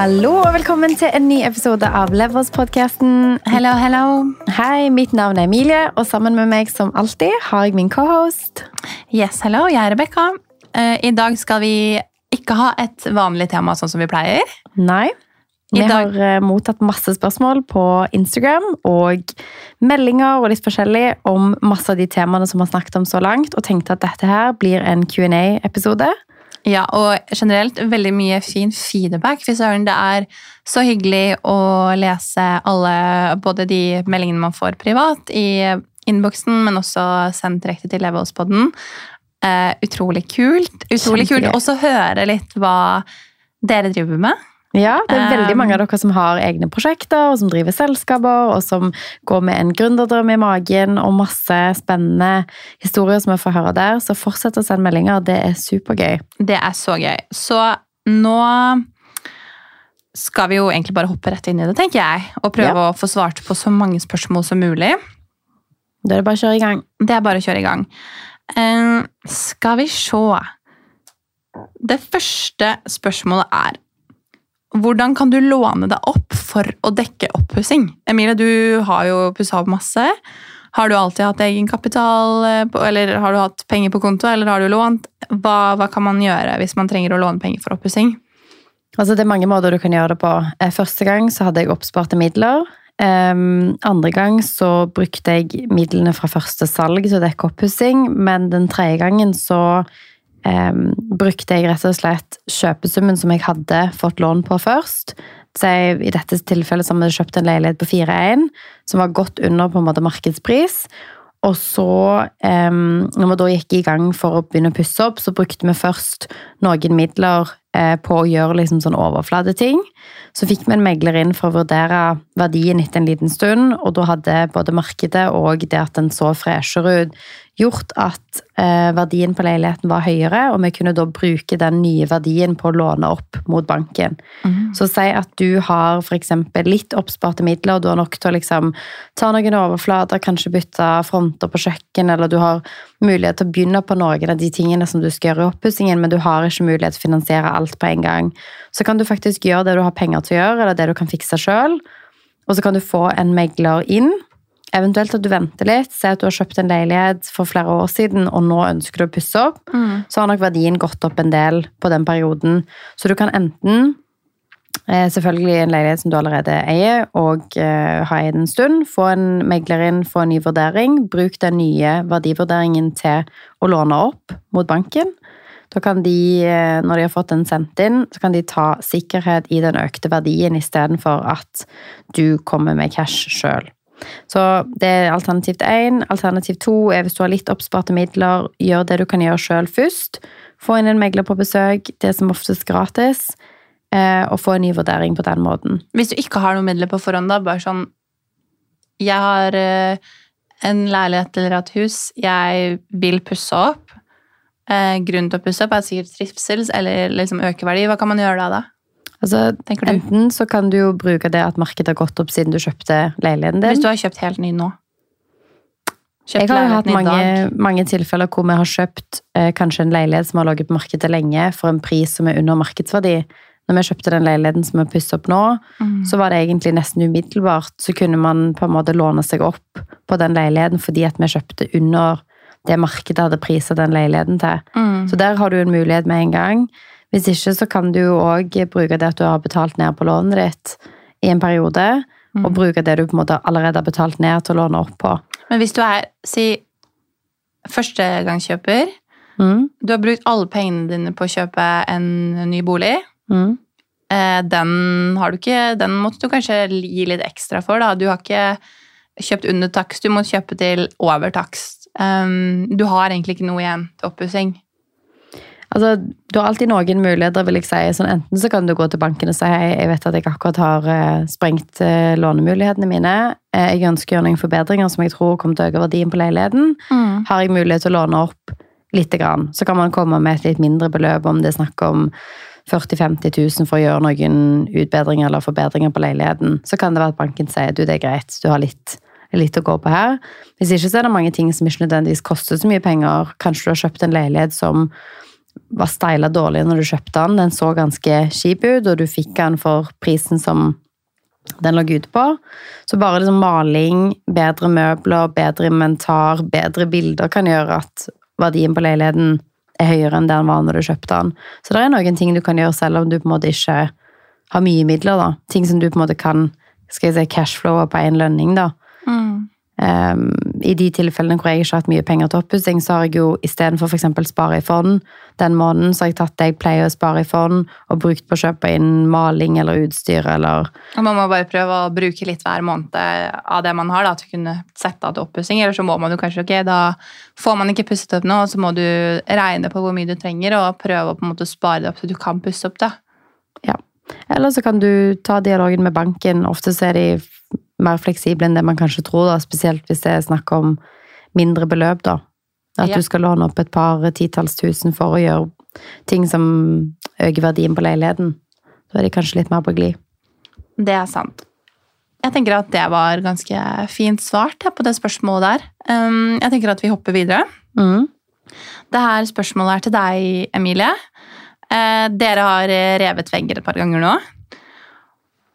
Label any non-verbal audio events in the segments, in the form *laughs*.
Hallo og velkommen til en ny episode av Levels-podkasten. Hello, hello. Hei, mitt navn er Emilie, og sammen med meg som alltid har jeg min cohost. Yes, hello. Jeg er Rebekka. Uh, I dag skal vi ikke ha et vanlig tema sånn som vi pleier. Nei. Vi dag- har uh, mottatt masse spørsmål på Instagram og meldinger og litt forskjellig om masse av de temaene som vi har snakket om så langt, og tenkte at dette her blir en Q&A-episode. Ja, og generelt veldig mye fin feedback. Fy søren, det er så hyggelig å lese alle, både de meldingene man får privat i innboksen, men også sendt direkte til Leveholdspodden. Uh, utrolig kult. Utrolig kult Kjempegøy. også høre litt hva dere driver med. Ja, det er veldig mange av dere som har egne prosjekter, og som driver selskaper, og som går med en gründerdrøm i magen, og masse spennende historier som vi får høre der. Så fortsett å sende meldinger, det er supergøy. Det er så gøy. Så nå skal vi jo egentlig bare hoppe rett inn i det, tenker jeg. Og prøve å få svart på så mange spørsmål som mulig. Da er det bare å kjøre i gang. Det er bare å kjøre i gang. Skal vi se Det første spørsmålet er Hvordan kan du låne deg opp for å dekke oppussing? Emilie, du har jo pussa opp masse. Har du alltid hatt egenkapital, eh, eller har du hatt penger på konto, eller har du lånt? Hva, hva kan man gjøre hvis man trenger å låne penger for oppussing? Altså, det er mange måter du kan gjøre det på. Eh, Første gang så hadde jeg oppsparte midler. Um, andre gang så brukte jeg midlene fra første salg til å dekke oppussing, men den tredje gangen så em, brukte jeg rett og slett kjøpesummen som jeg hadde fått lån på først. Så jeg, I dette tilfellet så hadde jeg kjøpt en leilighet på 4-1, som var godt under på en måte markedspris. Og så, em, når vi da gikk i gang for å begynne å pusse opp, så brukte vi først noen midler på å gjøre liksom sånn overflateting. Så fikk vi en megler inn for å vurdere verdien etter en liten stund, og da hadde både markedet og det at den så freshere ut, gjort at eh, verdien på leiligheten var høyere, og vi kunne da bruke den nye verdien på å låne opp mot banken. Så si at du har eksempel litt oppsparte midler, og du har nok til å liksom ta noen overflater, kanskje bytte fronter på kjøkken, eller du har mulighet til å begynne på noen av de tingene som du skal gjøre i oppussingen, men du har ikke mulighet til å finansiere alt på en gang. Så kan du faktisk gjøre det du har penger til å gjøre, eller det du kan fikse sjøl, og så kan du få en megler inn. Eventuelt at du venter litt, se at du har kjøpt en leilighet for flere år siden, og nå ønsker du å pusse opp, så har nok verdien gått opp en del på den perioden. Så du kan enten selvfølgelig en leilighet som du allerede eier, og eh, har eid en stund, få en megler inn, få en ny vurdering, bruk den nye verdivurderingen til å låne opp mot banken. Da kan de, eh, når de har fått den sendt inn, så kan de ta sikkerhet i den økte verdien istedenfor at du kommer med cash sjøl. Så det er alternativ én. Alternativ to er hvis du har litt oppsparte midler, gjør det du kan gjøre sjøl først. Få inn en megler på besøk, det som oftest gratis, eh, og få en ny vurdering på den måten. Hvis du ikke har noen midler på forhånd, da, bare sånn Jeg har eh, en leilighet eller et hus, jeg vil pusse opp. Eh, grunnen til å pusse opp er sikkert trivsel eller liksom øke verdi. Hva kan man gjøre da? da? Altså, du? enten så kan du jo bruke det at markedet har gått opp siden du kjøpte leiligheten din. Hvis du har kjøpt helt ny nå. Jeg har hatt mange, mange tilfeller hvor vi har kjøpt eh, kanskje en leilighet som har ligget på markedet lenge, for en pris som er under markedsverdi. Når vi kjøpte den leiligheten som vi pusser opp nå, mm. så var det egentlig nesten umiddelbart. Så kunne man på en måte låne seg opp på den leiligheten fordi at vi kjøpte under det markedet hadde priset den leiligheten til. Mm. Så der har du en mulighet med en gang. Hvis ikke så kan du òg bruke det at du har betalt ned på lånet ditt i en periode, og bruke det du på en måte allerede har betalt ned til å låne opp på. Men hvis du er, si, førstegangskjøper, Mm. du har brukt alle pengene dine på å kjøpe en ny bolig, Mm. eh, den har du ikke, den måtte du kanskje gi litt ekstra for, da. Du har ikke kjøpt under takst, du må kjøpe til over takst. Um, du har egentlig ikke noe igjen til oppussing. Altså, du har alltid noen muligheter, vil jeg si. Sånn, enten så kan du gå til banken og si hei, jeg vet at jeg akkurat har eh, sprengt eh, lånemulighetene mine. Jeg ønsker å gjøre noen forbedringer som jeg tror kommer til å øke verdien på leiligheten. Har jeg mulighet til å låne opp lite grann, så kan man komme med et litt mindre beløp om det er snakk om 40 000-50 000 for å gjøre noen utbedringer eller forbedringer på leiligheten. Så kan det være at banken sier du, det er greit, du har litt, litt å gå på her. Hvis ikke så er det mange ting som ikke nødvendigvis koster så mye penger. Kanskje du har kjøpt en leilighet som var steila dårlig når du kjøpte den. Den så ganske kjip ut, og du fikk den for prisen som den lå ute på. Så bare liksom maling, bedre møbler, bedre inventar, bedre bilder kan gjøre at verdien på leiligheten er høyere enn det den var når du kjøpte den. Så det er noen ting du kan gjøre selv om du på en måte ikke har mye midler. da. Ting som du på en måte kan skal jeg si, cashflowe på en lønning. da. Um, I de tilfellene hvor jeg ikke har hatt mye penger til oppussing, så har jeg jo istedenfor f.eks. spare i fond, den måneden så har jeg tatt det jeg pleier å spare i fond, og brukt på å kjøpe inn maling eller utstyr eller Og man må bare prøve å bruke litt hver måned av det man har, da, til å kunne sette av til oppussing. Eller så må man jo kanskje ok, da får man ikke pusset opp nå, så må du regne på hvor mye du trenger, og prøve å på en måte spare det opp så du kan pusse opp det. Ja. Eller så kan du ta dialogen med banken. Ofte så er de mer fleksible enn det man kanskje tror, da, spesielt hvis det er snakk om mindre beløp. da. At Ja. du skal låne opp et par titalls tusen for å gjøre ting som øker verdien på leiligheten. Da er de kanskje litt mer på glid. Det er sant. Jeg tenker at det var ganske fint svart på det spørsmålet der. Um, jeg tenker at vi hopper videre. Mm. Det her spørsmålet er til deg, Emilie. Eh, dere har eh, revet vegger et par ganger nå.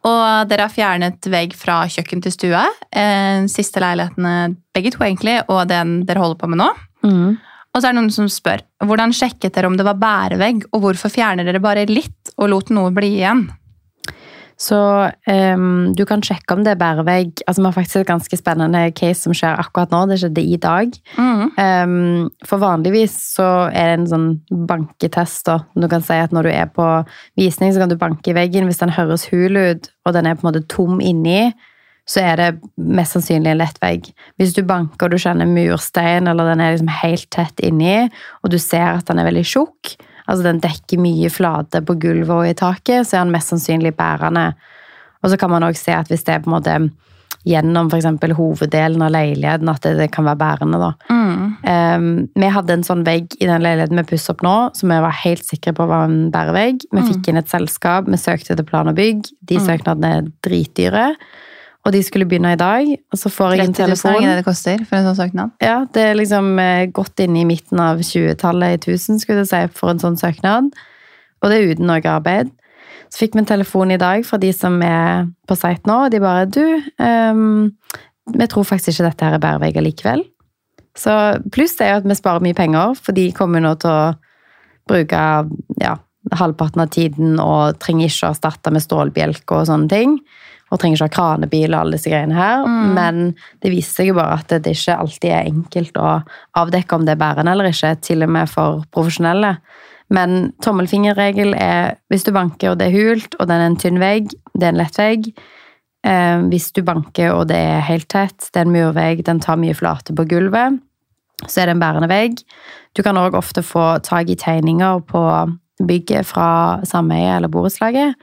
Og dere har fjernet vegg fra kjøkken til stue. Eh, siste leilighetene, begge to egentlig, og den dere holder på med nå. Mm. Og så er det noen som spør hvordan sjekket dere om det var bærevegg, og hvorfor fjerner dere bare litt og lot noe bli igjen? Så um, du kan sjekke om det er bærevegg. Altså, Vi har faktisk et ganske spennende case som skjer akkurat nå. Det skjedde i dag. Mm. Um, for vanligvis så er det en sånn banketest. da. Du kan si at når du er på visning, så kan du banke i veggen. Hvis den høres hul ut, og den er på en måte tom inni, så er det mest sannsynlig en lett vegg. Hvis du banker og du kjenner murstein, eller den er liksom helt tett inni, og du ser at den er veldig tjukk, altså den dekker mye flate på gulvet og i taket, så er den mest sannsynlig bærende. Og så kan man også se at hvis det er på en måte gjennom eksempel hoveddelen av leiligheten, at det, det kan være bærende. da. Mm. Um, vi hadde en sånn vegg i den leiligheten vi pusser opp nå, som vi var helt sikre på var en bærevegg. Vi Mm. fikk inn et selskap, vi søkte til plan og bygg. De Mm. søknadene er dritdyre. Og de skulle begynne i dag, og så får jeg 30 en 000 er telefon. ikke det det koster for en sånn søknad? Ja, det er liksom eh, godt inne i midten av 20-tallet i 1000, skulle jeg si, for en sånn søknad. Og det er uten noe arbeid. Så fikk vi en telefon i dag fra de som er på site nå, og de bare Du, um, vi tror faktisk ikke dette her er bærevegg likevel. Så pluss det er jo at vi sparer mye penger, for de kommer nå til å bruke ja, halvparten av tiden og trenger ikke å erstatte med stålbjelke og sånne ting. Og trenger ikke ha kranebil og alle disse greiene her. Mm. Men det viser seg jo bare at det ikke alltid er enkelt å avdekke om det er bærende eller ikke, til og med for profesjonelle. Men tommelfingerregel er hvis du banker og det er hult, og den er en tynn vegg, det er en lett vegg. Eh, hvis du banker og det er helt tett, det er en murvegg, den tar mye flate på gulvet, så er det en bærende vegg. Du kan òg ofte få tak i tegninger på bygget fra sameiet eller borettslaget,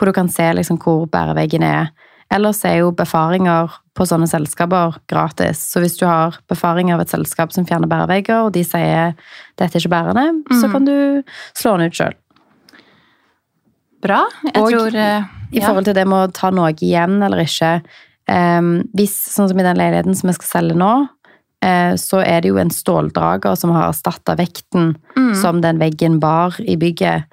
hvor du kan se liksom hvor bæreveggen er. Ellers er jo befaringer på sånne selskaper gratis. Så hvis du har befaring av et selskap som fjerner bærevegger, og de sier dette er ikke bærende, så Mhm. kan du slå den ut sjøl. Bra. Jeg Og tror ja. I forhold til det med å ta noe igjen eller ikke. em, hvis, sånn som i den leiligheten som vi skal selge nå, eh, så er det jo en ståldrager som har erstatta vekten Mm. som den veggen bar i bygget.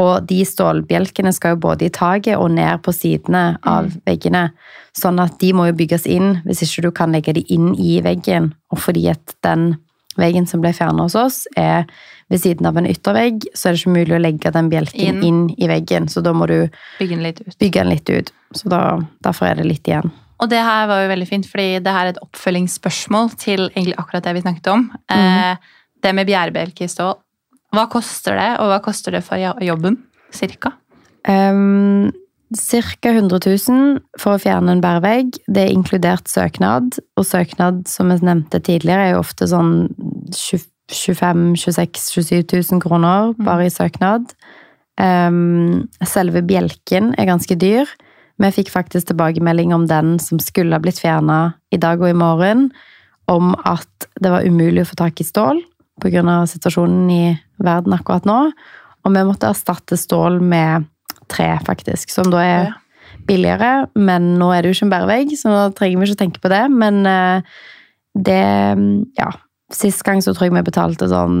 Og de stålbjelkene skal jo både i taket og ned på sidene av Mm. veggene. Sånn at de må jo bygges inn, hvis ikke du kan legge de inn i veggen. Og fordi at den veggen som ble fjernet hos oss, er ved siden av en yttervegg, så er det ikke mulig å legge den bjelken Inn. inn, i veggen. Så da må du Bygge den litt ut. den litt ut. Så da, derfor er det litt igjen. Og det her var jo veldig fint, fordi det her er et oppfølgingsspørsmål til egentlig akkurat det vi snakket om. Eh, det med bjærebjelke i stål. Hva koster det, og hva koster det for jobben? Cirka? Um, Ca. 100 000 for å fjerne en bærevegg. Det er inkludert søknad, og søknad, som jeg nevnte tidligere, er jo ofte sånn 20 25 26 27 000 kroner bare i søknad. Um, selve bjelken er ganske dyr. Vi fikk faktisk tilbakemelding om den som skulle ha blitt fjerna i dag og i morgen, om at det var umulig å få tak i stål pga. situasjonen i verden akkurat nå. Og vi måtte erstatte stål med tre, faktisk, som da er billigere. Men nå er det jo ikke en bærevegg, så nå trenger vi ikke tenke på det. Men eh, det Ja. Sist gang så tror jeg vi betalte sånn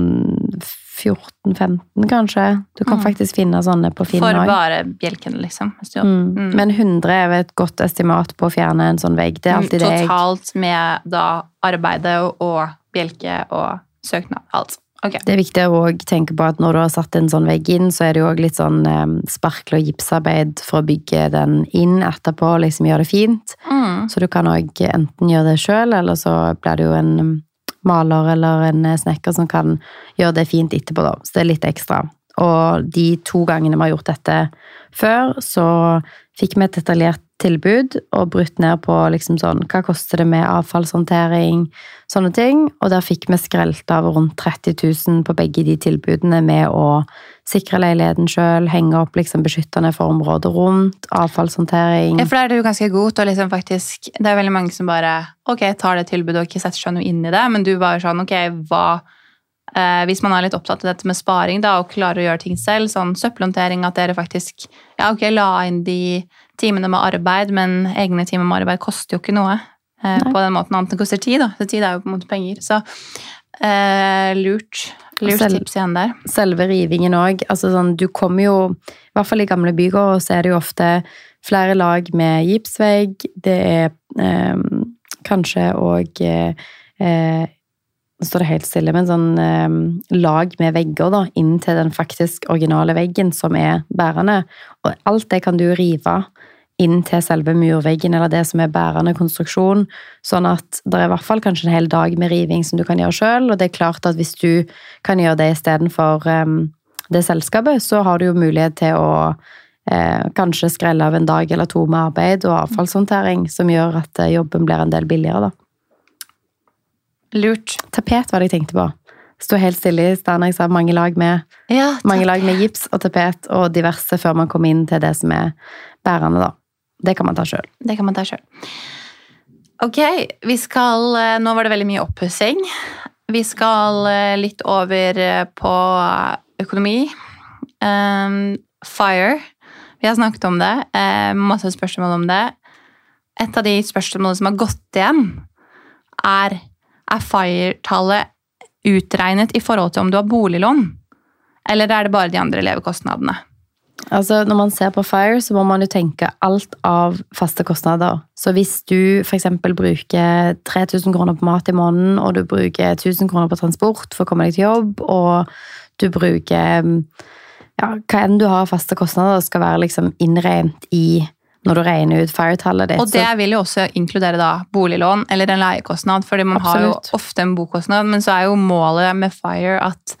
14-15, kanskje. Du kan Mm. faktisk finne sånne på Finn For bare bjelkene, liksom. Mm. Mm. Men 100 er et godt estimat på å fjerne en sånn vegg. Det er alltid det jeg Totalt med da arbeidet og bjelke og søknad. Alt. Okay. Det er viktig å tenke på at når du har satt en sånn vegg inn, så er det jo litt sånn eh, sparkel- og gipsarbeid for å bygge den inn etterpå, liksom gjøre det fint. Mm. Så du kan òg enten gjøre det sjøl, eller så blir det jo en mm, maler eller en eh, snekker som kan gjøre det fint etterpå, da. Så det er litt ekstra. Og de to gangene vi har gjort dette før, så fikk vi et detaljert tilbud og brutt ned på liksom sånn Hva koster det med avfallshåndtering? Sånne ting. Og der fikk vi skrelt av rundt 30 000 på begge de tilbudene med å sikre leiligheten sjøl, henge opp liksom beskyttende for området rundt, avfallshåndtering. Ja, for da er du jo ganske god til å liksom faktisk Det er veldig mange som bare ok, tar det tilbudet og ikke setter seg noe inn i det, men du bare sånn ok, hva eh, Hvis man er litt opptatt av dette med sparing da, og klarer å gjøre ting selv, sånn søppelhåndtering, at dere faktisk ja, ok, la inn de timene med arbeid, men egne timer med arbeid koster jo ikke noe eh, på den måten, annet enn koster tid. da, så Tid er jo på en måte penger. Så eh, lurt, lurt Selv- tips igjen der. selve rivingen òg. Altså sånn, du kommer jo I hvert fall i gamle bygårder så er det jo ofte flere lag med gipsvegg. Det er eh, kanskje òg eh, eh, står det helt stille, men sånn eh, lag med vegger da, inn til den faktisk originale veggen som er bærende. Og alt det kan du rive inn til selve murveggen eller det som er bærende konstruksjon. Sånn at det er i hvert fall kanskje en hel dag med riving som du kan gjøre sjøl. Og det er klart at hvis du kan gjøre det istedenfor um, det selskapet, så har du jo mulighet til å eh, kanskje skrelle av en dag eller to med arbeid og avfallshåndtering, som gjør at eh, jobben blir en del billigere, da. Lurt. Tapet var det jeg tenkte på. Sto helt stille i stedet når jeg sa mange lag med Ja, mange lag med gips og tapet og diverse før man kom inn til det som er bærende, da. Det kan man ta sjøl. Det kan man ta sjøl. Ok, vi skal eh, Nå var det veldig mye oppussing. Vi skal eh, litt over eh, på økonomi. Um, fire. Vi har snakket om det. Um, masse spørsmål om det. Et av de spørsmålene som har gått igjen, er er FIRE-tallet utregnet i forhold til om du har boliglån? Eller er det bare de andre levekostnadene? Altså, når man ser på Fire, så må man jo tenke alt av faste kostnader. Så hvis du f.eks. bruker 3000 kroner på mat i måneden, og du bruker 1000 kroner på transport for å komme deg til jobb, og du bruker ja, hva enn du har av faste kostnader, skal være liksom innregnet i når du regner ut Fire-tallet ditt. Og det vil jo også inkludere da boliglån eller en leiekostnad, fordi man Absolutt. har jo ofte en bokostnad, men så er jo målet med FIRE at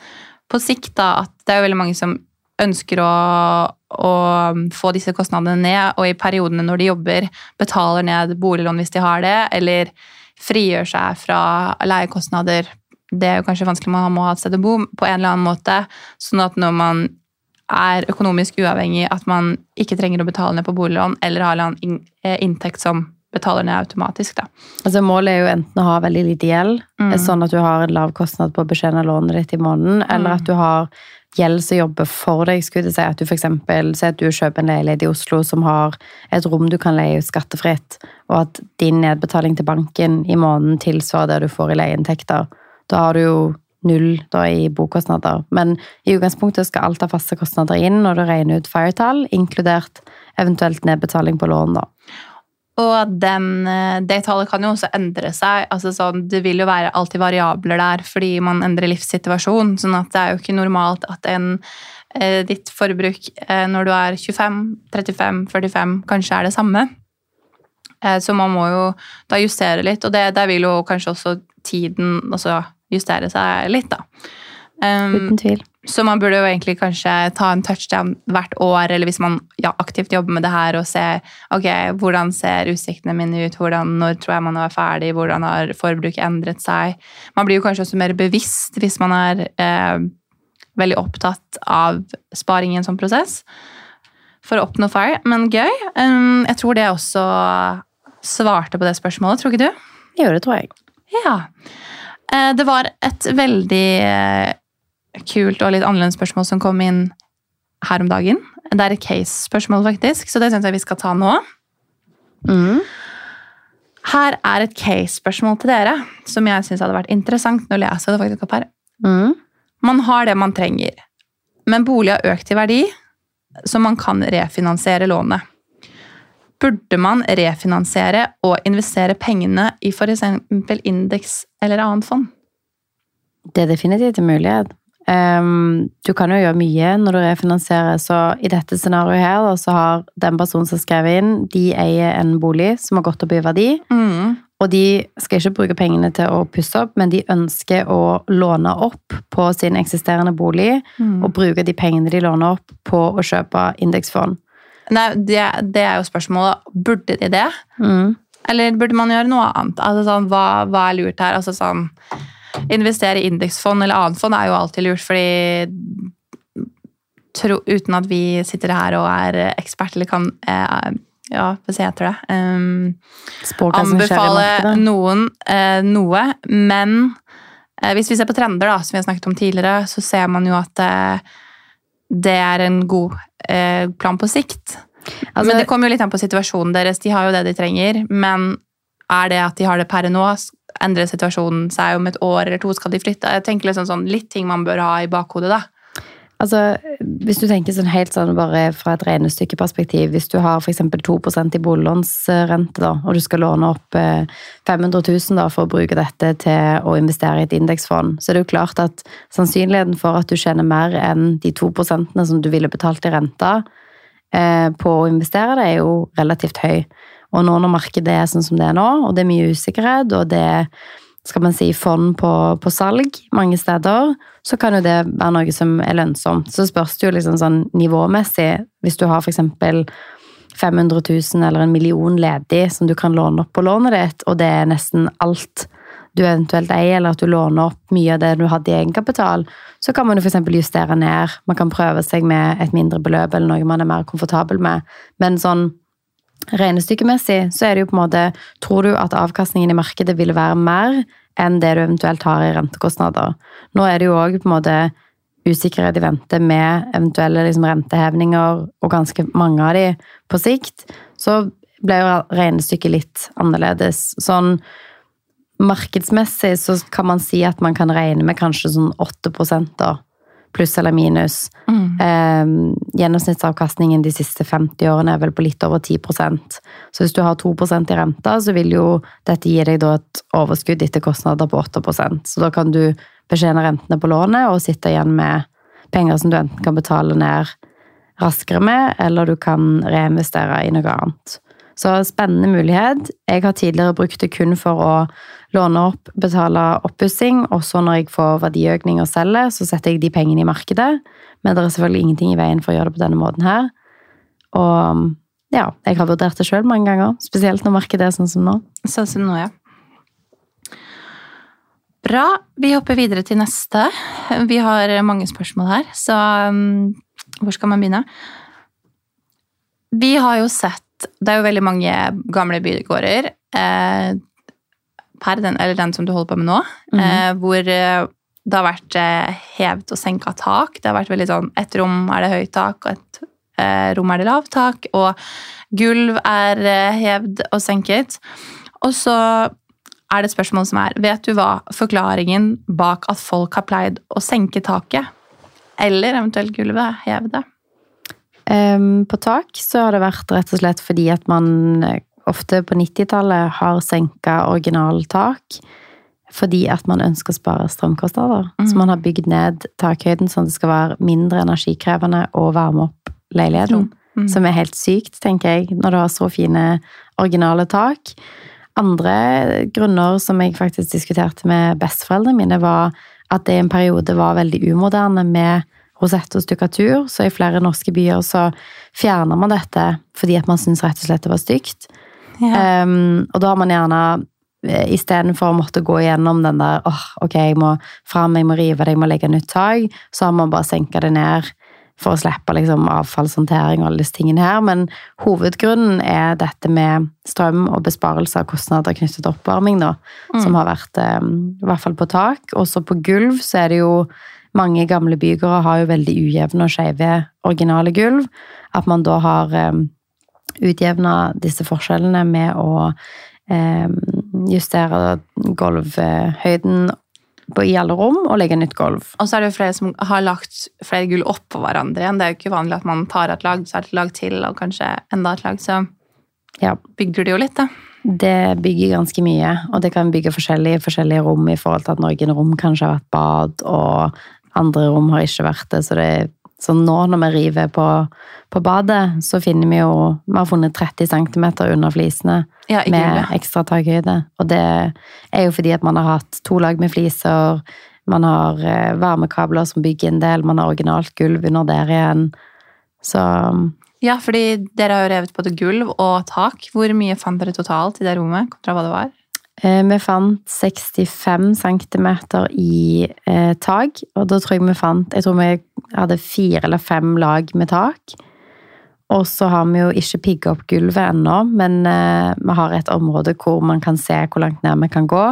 på sikt da, at det er jo veldig mange som ønsker å, å få disse kostnadene ned, og i periodene når de jobber, betaler ned boliglån hvis de har det, eller frigjør seg fra leiekostnader. Det er jo kanskje vanskelig, man må ha et sted å bo på en eller annen måte, sånn at når man er økonomisk uavhengig, at man ikke trenger å betale ned på boliglån, eller har en eh, inntekt som betaler ned automatisk. Da. Altså, målet er jo enten å ha veldig lite gjeld, Mm. sånn at du har en lav kostnad på å betjene lånet ditt i måneden, eller Mm. at du har gjeld som jobber for deg. Skulle jeg si at du eksempel, si at du kjøper en leilighet i Oslo som har et rom du kan leie ut skattefritt, og at din nedbetaling til banken i måneden tilsvarer det du får i leieinntekter. Da har du jo null da, i bokostnader. Men i utgangspunktet skal alt av faste kostnader inn når du regner ut firetall, inkludert eventuelt nedbetaling på lån. da. Og den, eh, det tallet kan jo også endre seg. altså sånn, Det vil jo være alltid variabler der fordi man endrer livssituasjon. sånn at det er jo ikke normalt at en, eh, ditt forbruk eh, når du er 25, 35, 45 kanskje er det samme. Så man må jo da justere litt, og det, der vil jo kanskje også tiden også justere seg litt, da. Um, Uten tvil. Så man burde jo egentlig kanskje ta en touchdown hvert år, eller hvis man ja, aktivt jobber med det her og se ok, hvordan ser utsiktene mine ut, hvordan, når tror jeg man er ferdig, hvordan har forbruket endret seg. Man blir jo kanskje også mer bevisst hvis man er eh, veldig opptatt av sparing i en sånn prosess for å oppnå FIRE. Men gøy. Um, jeg tror det også svarte på det spørsmålet, tror ikke du? Jo, det tror jeg. Ja. Eh, Det var et veldig eh, kult og litt annerledes spørsmål som kom inn her om dagen. Det er et case-spørsmål, faktisk, så det syns jeg vi skal ta nå. Mm. Her er et case-spørsmål til dere, som jeg syns hadde vært interessant. Nå leser det faktisk opp her. Mm. Man har det man trenger, men bolig har økt i verdi, så man kan refinansiere lånet. Burde man refinansiere og investere pengene i f.eks. indeks eller annet fond? Det er definitivt en mulighet. Ehm, du kan jo gjøre mye når du refinansierer, så i dette scenarioet her, så har den personen som skrev inn, de eier en bolig som har gått opp i verdi. Og de skal ikke bruke pengene til å pusse opp, men de ønsker å låne opp på sin eksisterende bolig, Mm. og bruke de pengene de låner opp på å kjøpe indeksfond. Nei, det, det er jo spørsmålet. Burde de det? Mm. Eller burde man gjøre noe annet? Altså sånn, hva, hva er lurt her? Altså sånn, investere i indeksfond eller annet fond er jo alltid lurt, fordi tro, uten at vi sitter her og er ekspert eller kan eh, ja, hva heter det? Um, anbefale noen eh, noe, men eh, hvis vi ser på trender, da, som vi har snakket om tidligere, så ser man jo at eh, det er en god eh, plan på sikt. Altså- men det kommer jo litt an på situasjonen deres. De har jo det de trenger, men er det at de har det per nå, endrer situasjonen seg om et år eller to, skal de flytte? Jeg tenker liksom sånn, Litt ting man bør ha i bakhodet, da. Altså, hvis du tenker sånn helt sånn bare fra et regnestykkeperspektiv, hvis du har f.eks. 2% i boliglånsrente, og du skal låne opp eh, 500 000 da, for å bruke dette til å investere i et indeksfond, så er det jo klart at sannsynligheten for at du tjener mer enn de 2 som du ville betalt i renta eh, på å investere, det er jo relativt høy. Og nå når markedet er sånn som det er nå, og det er mye usikkerhet, og det er skal man si, fond på, på salg mange steder, så kan jo det være noe som er lønnsomt. Så spørs det jo liksom sånn nivåmessig. Hvis du har f.eks. 500 000 eller en million ledig som du kan låne opp på lånet ditt, og det er nesten alt du eventuelt eier, eller at du låner opp mye av det du hadde i egenkapital, så kan man jo f.eks. justere ned. Man kan prøve seg med et mindre beløp eller noe man er mer komfortabel med. Men sånn regnestykkemessig så er det jo på en måte Tror du at avkastningen i markedet vil være mer enn det du eventuelt har i rentekostnader? Nå er det jo òg på en måte usikkerhet i vente med eventuelle liksom, rentehevninger, og ganske mange av de på sikt. Så ble jo regnestykket litt annerledes. Sånn markedsmessig så kan man si at man kan regne med kanskje sånn 8 da, pluss eller minus. Eh, gjennomsnittsavkastningen de siste 50 årene er vel på litt over 10% Så hvis du har 2% i renta, så vil jo dette gi deg et overskudd etter kostnader på 8% Så da kan du betjene rentene på lånet og sitte igjen med penger som du enten kan betale ned raskere med, eller du kan reinvestere i noe annet. Så spennende mulighet. Jeg har tidligere brukt det kun for å låne opp, betale oppussing, og så når jeg får verdiøkning og selger, så setter jeg de pengene i markedet. Men det er selvfølgelig ingenting i veien for å gjøre det på denne måten her. Og ja, jeg har vurdert det sjøl mange ganger, spesielt når markedet er sånn som nå. Sånn som nå, ja. Bra. Vi hopper videre til neste. Vi har mange spørsmål her, så um, hvor skal man begynne? Vi har jo sett Det er jo veldig mange gamle bygårder. Eh, per den, eller den som du holder på med nå, eh, hvor eh, det har vært eh, hevet og senka tak. Det har vært veldig sånn Et rom er det høyt tak, og et rom er det lavt tak. Og gulv er hevd og senket. Og så er det et spørsmål som er Vet du hva forklaringen bak at folk har pleid å senke taket? Eller eventuelt gulvet heve det? Um, på tak så har det vært rett og slett fordi at man ofte på 90-tallet har senka originaltak fordi at man ønsker å spare strømkostnader. Så man har bygd ned takhøyden sånn at det skal være mindre energikrevende å varme opp leiligheten. Mm. Som er helt sykt, tenker jeg, når du har så fine originale tak. Andre grunner som jeg faktisk diskuterte med besteforeldrene mine, var at det i en periode var veldig umoderne med rosett og stukkatur. Så i flere norske byer så fjerner man dette fordi at man syns rett og slett det var stygt. Ja. Um, og da har man gjerne eh, Istedenfor å måtte gå igjennom den der åh, ok, jeg må fram, jeg må rive det, jeg må legge nytt tak, så har man bare senka det ned for å slippe liksom, avfallshåndtering og alle disse tingene her. Men hovedgrunnen er dette med strøm og besparelse av kostnader knyttet til oppvarming, da, som har vært um, i hvert fall på tak. Også på gulv så er det jo mange gamle bygårder har jo veldig ujevne og skeive originale gulv. At man da har um, utjevna disse forskjellene med å eh, justere gulvhøyden i alle rom og legge nytt gulv. Og så er det jo flere som har lagt flere gulv oppå hverandre igjen. Det er jo ikke vanlig at man tar et lag, så er det et lag til, og kanskje enda et lag. Så Ja, bygger det jo litt, da. det bygger ganske mye, og det kan bygge forskjellige, forskjellige rom i forhold til at noen rom kanskje har vært bad, og andre rom har ikke vært det. Så, det, så nå når vi river på, på badet, så finner vi jo Vi har funnet 30 cm under flisene Ja, med ekstra takhøyde. Og det er jo fordi at man har hatt to lag med fliser, man har eh, varmekabler som bygger en del, man har originalt gulv under der igjen. Så Ja, fordi dere har jo revet både gulv og tak. Hvor mye fant dere totalt i det rommet kontra hva det var? Eh, Vi fant 65 cm i eh, tak, og da tror jeg vi fant Jeg tror vi hadde fire eller fem lag med tak. Og så har vi jo ikke pigga opp gulvet ennå, men eh, vi har et område hvor man kan se hvor langt ned vi kan gå,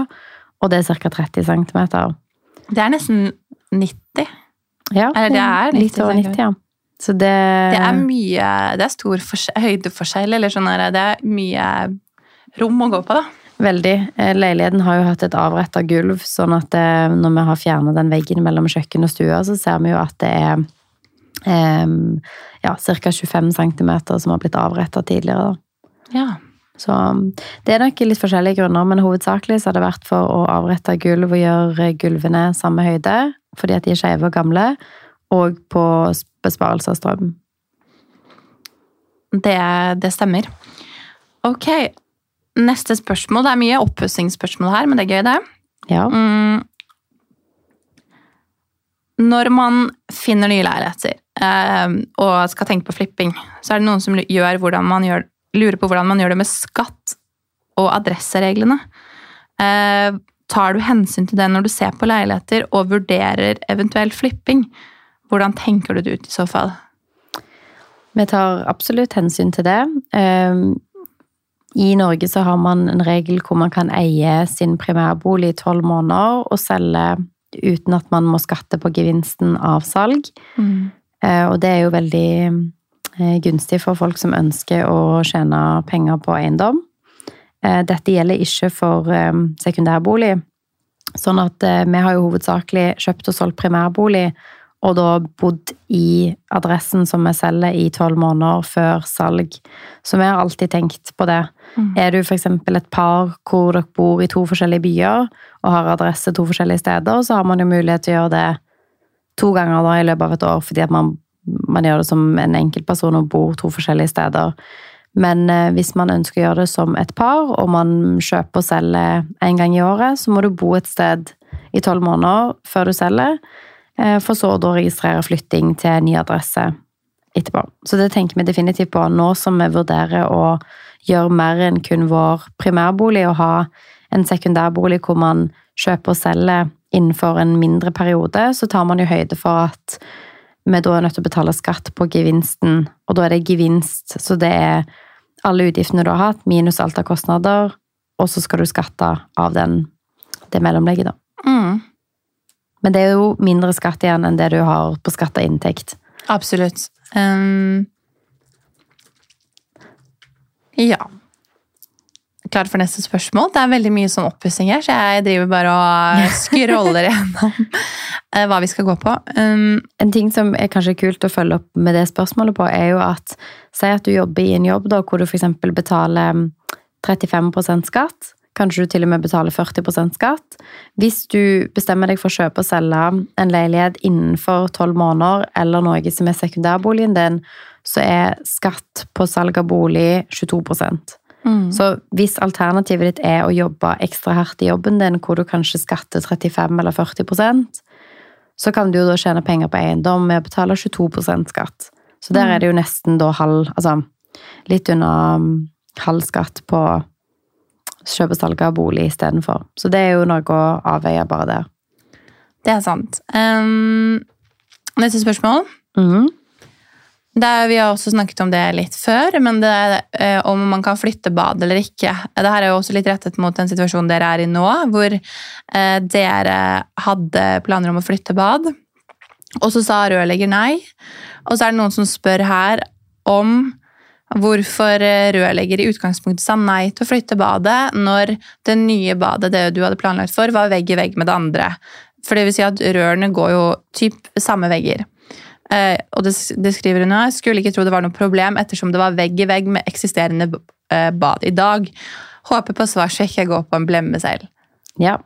og det er ca. 30 cm. Det er nesten 90. Ja, Eller det er 90 litt over 90, ja. Så det, Det er mye Det er stor høydeforskjell, eller sånn der, Det er mye rom å gå på, da. Veldig. Eh, Leiligheten har jo hatt et avretta gulv, sånn at eh, når vi har fjernet den veggen mellom kjøkken og stua, så ser vi jo at det er eh, ja, ca. 25 cm som har blitt avretta tidligere. Da. Ja. Så um, det er nok litt forskjellige grunner, men hovedsakelig så har det vært for å avrette gulv og gjøre gulvene samme høyde, fordi at de er skeive og gamle, og på besparelse av strøm. Det, det stemmer. Ok, neste spørsmål. Det er mye oppussingsspørsmål her, men det er gøy, det. Ja. Mm. Når man finner nye leiligheter eh, og skal tenke på flipping, så er det noen som gjør lurer på hvordan man gjør det med skatt og adressereglene. Eh, tar du hensyn til det når du ser på leiligheter og vurderer eventuell flipping? Hvordan tenker du det ut i så fall? Vi tar absolutt hensyn til det. Ehm, I Norge så har man en regel hvor man kan eie sin primærbolig i tolv måneder og selge uten at man må skatte på gevinsten av salg. Mm. Og det er jo veldig eh, gunstig for folk som ønsker å tjene penger på eiendom. Eh, Dette gjelder ikke for eh, sekundærbolig. Sånn at eh, vi har jo hovedsakelig kjøpt og solgt primærbolig, og da bodd i adressen som vi selger i tolv måneder før salg. Så vi har alltid tenkt på det. Mm. Er du f.eks. et par hvor dere bor i to forskjellige byer og har adresse to forskjellige steder, så har man jo mulighet til å gjøre det to ganger da i løpet av et år, fordi at man, man gjør det som en enkeltperson og bor to forskjellige steder. Men eh, hvis man ønsker å gjøre det som et par, og man kjøper og selger en gang i året, så må du bo et sted i tolv måneder før du selger, for så å da registrere flytting til ny adresse etterpå. Så det tenker vi definitivt på nå som vi vurderer å gjøre mer enn kun vår primærbolig, og ha en sekundærbolig hvor man kjøper og selger innenfor en mindre periode, så tar man jo høyde for at vi da er nødt til å betale skatt på gevinsten, og da er det gevinst, så det er alle utgiftene du har hatt, minus alt av kostnader, og så skal du skatte av den, det mellomlegget, da. Mm. Men det er jo mindre skatt igjen enn det du har på skatt av inntekt. Absolutt. Um, ja. Klar for neste spørsmål? Det er veldig mye sånn oppussing her, så jeg driver bare og *laughs* scroller gjennom eh, hva vi skal gå på. Um, En ting som er kanskje kult å følge opp med det spørsmålet på, er jo at Si at du jobber i en jobb da, hvor du f.eks. betaler mm, 35% skatt. Kanskje du til og med betaler 40% skatt. Hvis du bestemmer deg for å kjøpe og selge en leilighet innenfor 12 måneder, eller noe som er sekundærboligen din, så er skatt på salg av bolig 22 mm. Så hvis alternativet ditt er å jobbe ekstra hardt i jobben din, hvor du kanskje skatter 35 eller 40% så kan du jo da tjene penger på eiendom med å betale 22% skatt. Så der er det jo nesten da halv Altså litt under um, halv skatt på kjøp og salg av bolig istedenfor. Så det er jo noe å avveie bare der. Det er sant. Um, neste spørsmål. Mm Det er, vi har også snakket om det litt før, men det er eh, om man kan flytte bad eller ikke. Det her er jo også litt rettet mot den situasjonen dere er i nå, hvor eh, dere hadde planer om å flytte bad, og så sa rørlegger nei. Og så er det noen som spør her om hvorfor eh, rørlegger i utgangspunktet sa nei til å flytte badet, når det nye badet det du hadde planlagt for, var vegg i vegg med det andre. For det vil si at rørene går jo typ samme vegger. Eh, og det, det skriver hun her, skulle ikke tro det var noe problem ettersom det var vegg i vegg med eksisterende eh, bad i dag. Håper på svar så jeg ikke går på en blemme selv. Ja.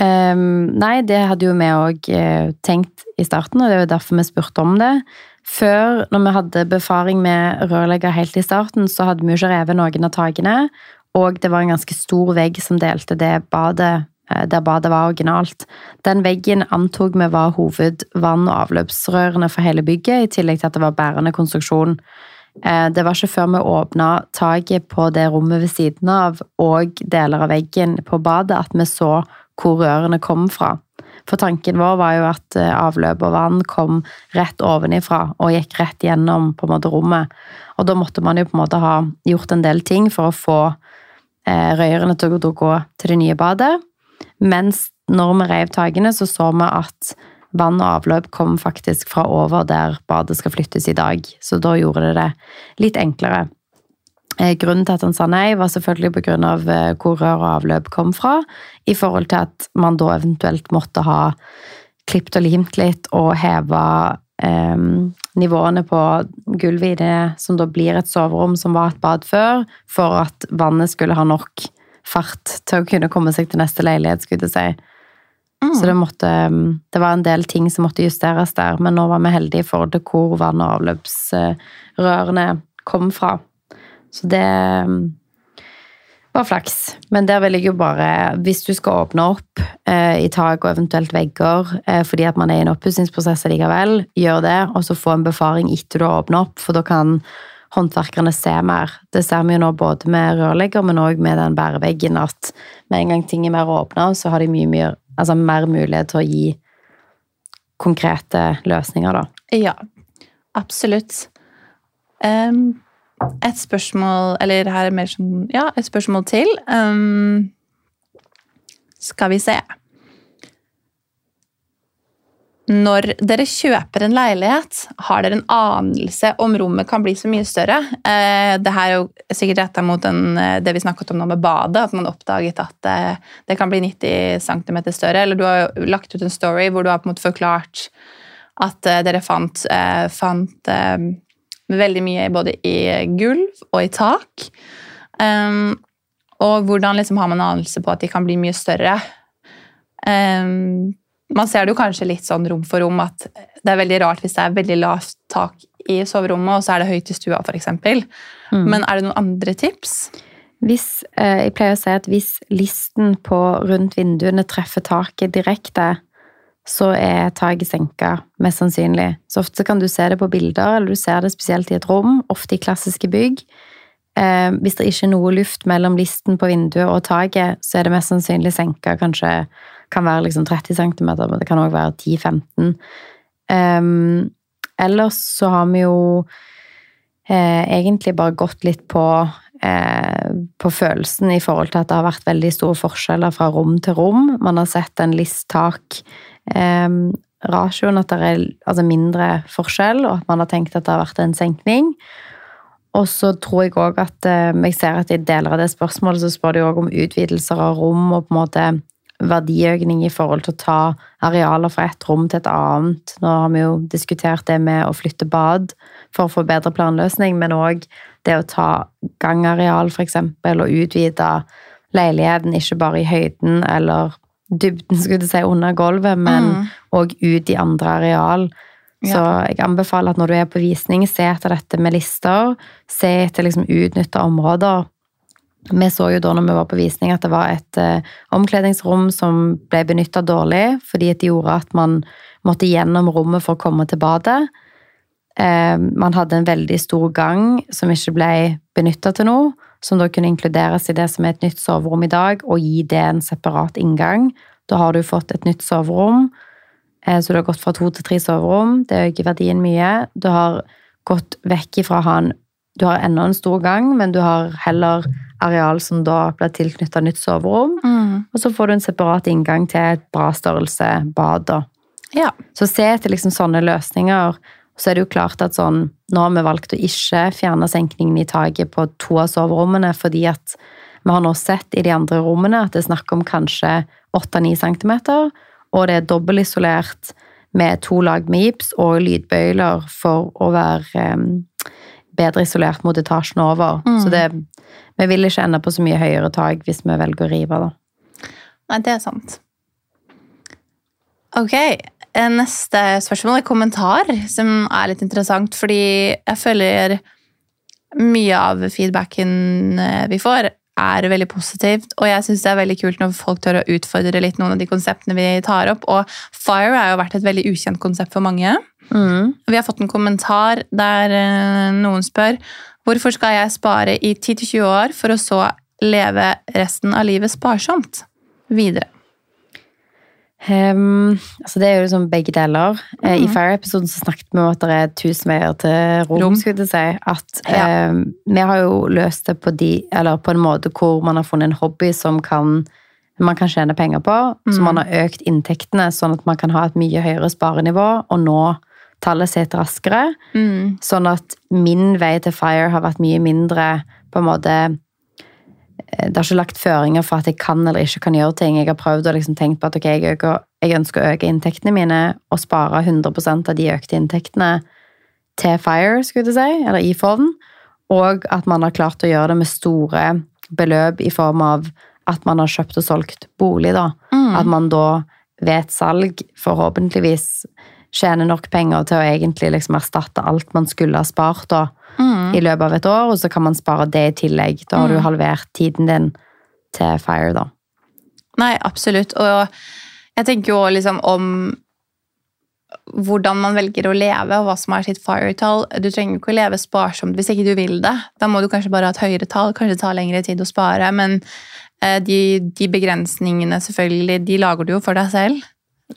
Um, nei, det hadde jo vi òg tenkt i starten, og det er jo derfor vi spurte om det. Før, når vi hadde befaring med rørlegger helt i starten, så hadde vi jo ikke revet noen av takene. Og det var en ganske stor vegg som delte det badet eh, der badet var originalt. Den veggen antok vi var hovedvann- og avløpsrørene for hele bygget, i tillegg til at det var bærende konstruksjon. Eh, det var ikke før vi åpna taket på det rommet ved siden av og deler av veggen på badet, at vi så hvor rørene kom fra. For tanken vår var jo at eh, avløp og vann kom rett ovenifra og gikk rett gjennom på en måte rommet. Og da måtte man jo på en måte ha gjort en del ting for å få eh, røyrene til å gå til det nye badet. Mens når vi rev takene, så så vi at vann og avløp kom faktisk fra over der badet skal flyttes i dag. Så da gjorde det det litt enklere. Eh, grunnen til at han sa nei, var selvfølgelig pga. av hvor rør og avløp kom fra, i forhold til at man da eventuelt måtte ha klipt og limt litt og heva eh, nivåene på gulvet i det som da blir et soverom som var et bad før, for at vannet skulle ha nok fart til å kunne komme seg til neste leilighet, skulle jeg si. Mm. Så det, måtte, det var en del ting som måtte justeres der, men nå var vi heldige i forhold til hvor vann- og avløpsrørene kom fra. Så det mm, var flaks. Men der vil jeg jo bare, hvis du skal åpne opp eh, i tak og eventuelt vegger eh, fordi at man er i en oppussingsprosess likevel, gjør det, og så få en befaring etter du har åpnet opp, for da kan håndverkerne se mer. Det ser vi jo nå både med rørlegger, men òg med den bæreveggen, at med en gang ting er mer åpna, så har de mye, mye altså mer mulighet til å gi konkrete løsninger, da. Ja, absolutt. Um et spørsmål Eller her er mer som Ja, et spørsmål til. Um, skal vi se Når dere kjøper en leilighet, har dere en anelse om rommet kan bli så mye større? Uh, det her er jo sikkert retta mot den, eh, det vi snakket om nå med badet, at man oppdaget at uh, det kan bli 90 cm større. Eller du har jo lagt ut en story hvor du har på en måte forklart at dere fant, fant veldig mye både i gulv og i tak. Um, og hvordan liksom har man anelse på at de kan bli mye større. Um, man ser det jo kanskje litt sånn rom for rom at det er veldig rart hvis det er veldig lavt tak i soverommet, og så er det høyt i stua, f.eks. Mm. Men er det noen andre tips? Hvis, eh, jeg pleier å si at hvis listen på rundt vinduene treffer taket direkte, så er taket senka, mest sannsynlig. Så ofte kan du se det på bilder, eller du ser det spesielt i et rom, ofte i klassiske bygg. Eh, hvis det ikke er noe luft mellom listen på vinduet og taket, så er det mest sannsynlig senka. Kanskje kan være liksom 30 cm, men det kan òg være 10-15. Eh, ellers så har vi jo eh, egentlig bare gått litt på eh, på følelsen i forhold til at det har vært veldig store forskjeller fra rom til rom. Man har sett en listtak eh, at det er altså mindre forskjell, og at man har tenkt at det har vært en senkning. Og så tror jeg òg at eh, jeg ser at i deler av det spørsmålet så spør de òg om utvidelser av rom og på en måte verdiøkning i forhold til å ta arealer fra et rom til et annet. Nå har vi jo diskutert det med å flytte bad for å få bedre planløsning, men òg det å ta gangareal, f.eks., og utvide leiligheten ikke bare i høyden eller dybden skulle si, under gulvet, men òg mm. ut i andre areal. Ja. Så jeg anbefaler at når du er på visning, se etter dette med lister. Se etter liksom utnytta områder. Vi så jo da når vi var på visning at det var et uh, omkledningsrom som ble benytta dårlig, fordi det gjorde at man måtte gjennom rommet for å komme til badet. Uh, man hadde en veldig stor gang som ikke ble benytta til noe som da kunne inkluderes i det som er et nytt soverom i dag, og gi det en separat inngang. Da har du fått et nytt soverom, eh, så du har gått fra to til tre soverom. Det øker verdien mye. Du har gått vekk ifra å ha en Du har ennå en stor gang, men du har heller areal som da blir tilknytta nytt soverom. Mm. Og så får du en separat inngang til et bra størrelse bad. Ja. Så se etter liksom sånne løsninger. Så er det jo klart at sånn Nå har vi valgt å ikke fjerne senkningen i taket på to av soverommene fordi at vi har nå sett i de andre rommene at det er snakk om kanskje 8-9 cm, og det er dobbeltisolert med to lag med gips og lydbøyler for å være um, bedre isolert mot etasjen over. Mm. Så det, vi vil ikke ende på så mye høyere tak hvis vi velger å rive, da. Nei, det er sant. Ok, neste spørsmål er kommentar, som er litt interessant, fordi jeg føler mye av feedbacken eh, vi får, er veldig positivt, og jeg syns det er veldig kult når folk tør å utfordre litt noen av de konseptene vi tar opp, og FIRE har jo vært et veldig ukjent konsept for mange. Mm. Vi har fått en kommentar der eh, noen spør hvorfor skal jeg spare i 10-20 år for å så leve resten av livet sparsomt videre. Ehm, altså det er jo liksom begge deler. Mm. I. Fire-episoden så snakket vi om at det er tusen veier til rom. Rom. skulle jeg si. At Ja. um, Vi har jo løst det på, de, eller på en måte hvor man har funnet en hobby som kan, man kan tjene penger på. Så Mhm. man har økt inntektene, sånn at man kan ha et mye høyere sparenivå og nå tallet sitt raskere. Mm. Sånn at min vei til Fire har vært mye mindre på en måte eh, Det har ikke lagt føringer for at jeg kan eller ikke kan gjøre ting. Jeg har prøvd å liksom tenke på at okay, jeg, øker, jeg ønsker å øke inntektene mine og spare 100% av de økte inntektene til Fire, skulle jeg si, eller i fond. Og at man har klart å gjøre det med store beløp i form av at man har kjøpt og solgt bolig. da. Mm. At man da ved et salg forhåpentligvis tjener nok penger til å egentlig liksom erstatte alt man skulle ha spart da, Mm. i løpet av et år, og så kan man spare det i tillegg. Da har du halvert tiden din til Fire, da. Nei, absolutt. Og jeg tenker jo liksom om hvordan man velger å leve, og hva som er sitt fire-tall. Du trenger jo ikke å leve sparsomt hvis ikke du vil det. Da må du kanskje bare ha et høyere tall, kanskje det tar lengre tid å spare. Men eh, de, de begrensningene, selvfølgelig, de lager du jo for deg selv.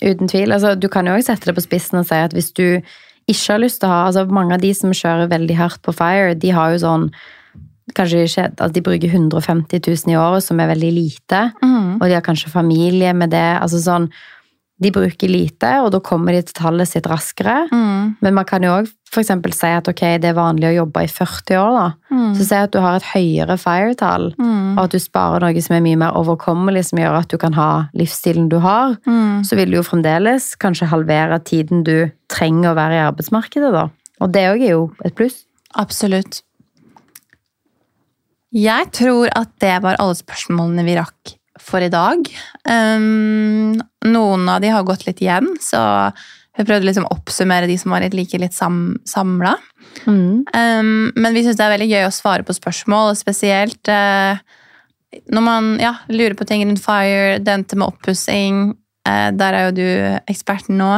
Uten tvil. Altså, du kan jo også sette det på spissen og si at hvis du ikke har lyst til å ha altså Mange av de som kjører veldig hardt på Fire, de har jo sånn Kanskje ikke, altså de bruker 150 000 i året, som er veldig lite. Og de har kanskje familie med det. altså sånn, De bruker lite, og da kommer de til tallet sitt raskere. Mm. Men man kan jo òg f.eks. si at okay, det er vanlig å jobbe i 40 år. da. Mm. Så si at du har et høyere fire-tall, Mm. og at du sparer noe som er mye mer overkommelig, som gjør at du kan ha livsstilen du har, Mm. så vil du jo fremdeles kanskje halvere tiden du trenger å være i arbeidsmarkedet. da. Og det òg er jo et pluss. Absolutt. Jeg tror at det var alle spørsmålene vi rakk for i dag. Um, noen av de har gått litt igjen, så vi prøvde liksom å oppsummere de som var litt like litt sam samla. Um, men vi syns det er veldig gøy å svare på spørsmål, spesielt uh, når man ja, lurer på ting rundt fire, dente med oppussing. Uh, der er jo du eksperten nå.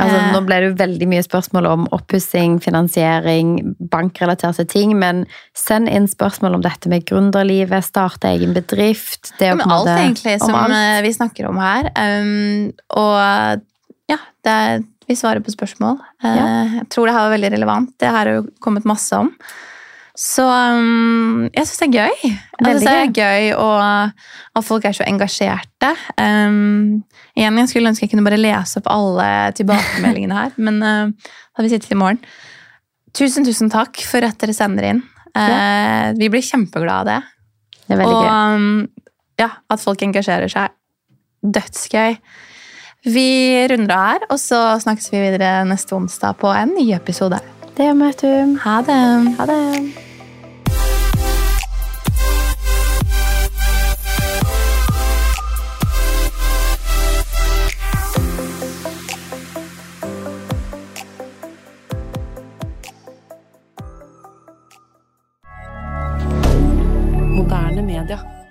Altså, Eh. nå ble det jo veldig mye spørsmål om oppussing, finansiering, bankrelaterte ting, men send inn spørsmål om dette med gründerlivet, starte egen bedrift. Det er Om alt måte- egentlig som alt. eh, vi snakker om her. Um, og ja, det er, vi svarer på spørsmål. Uh, Ja. Jeg tror det her var veldig relevant. Det her har jo kommet masse om. Så um, jeg syns det er gøy. Jeg synes det er gøy og at folk er så engasjerte. Um, igjen, Jeg skulle ønske jeg kunne bare lese opp alle tilbakemeldingene her, men uh, da vi sittet i morgen. Tusen, tusen takk for at dere sender inn. Eh, Vi blir kjempeglade av det. Det er veldig og gøy. um, ja, at folk engasjerer seg. Dødsgøy. Vi runder av her, og så snakkes vi videre neste onsdag på en ny episode. Det gjør vi, vet du. Ha det! Ha det. Canada.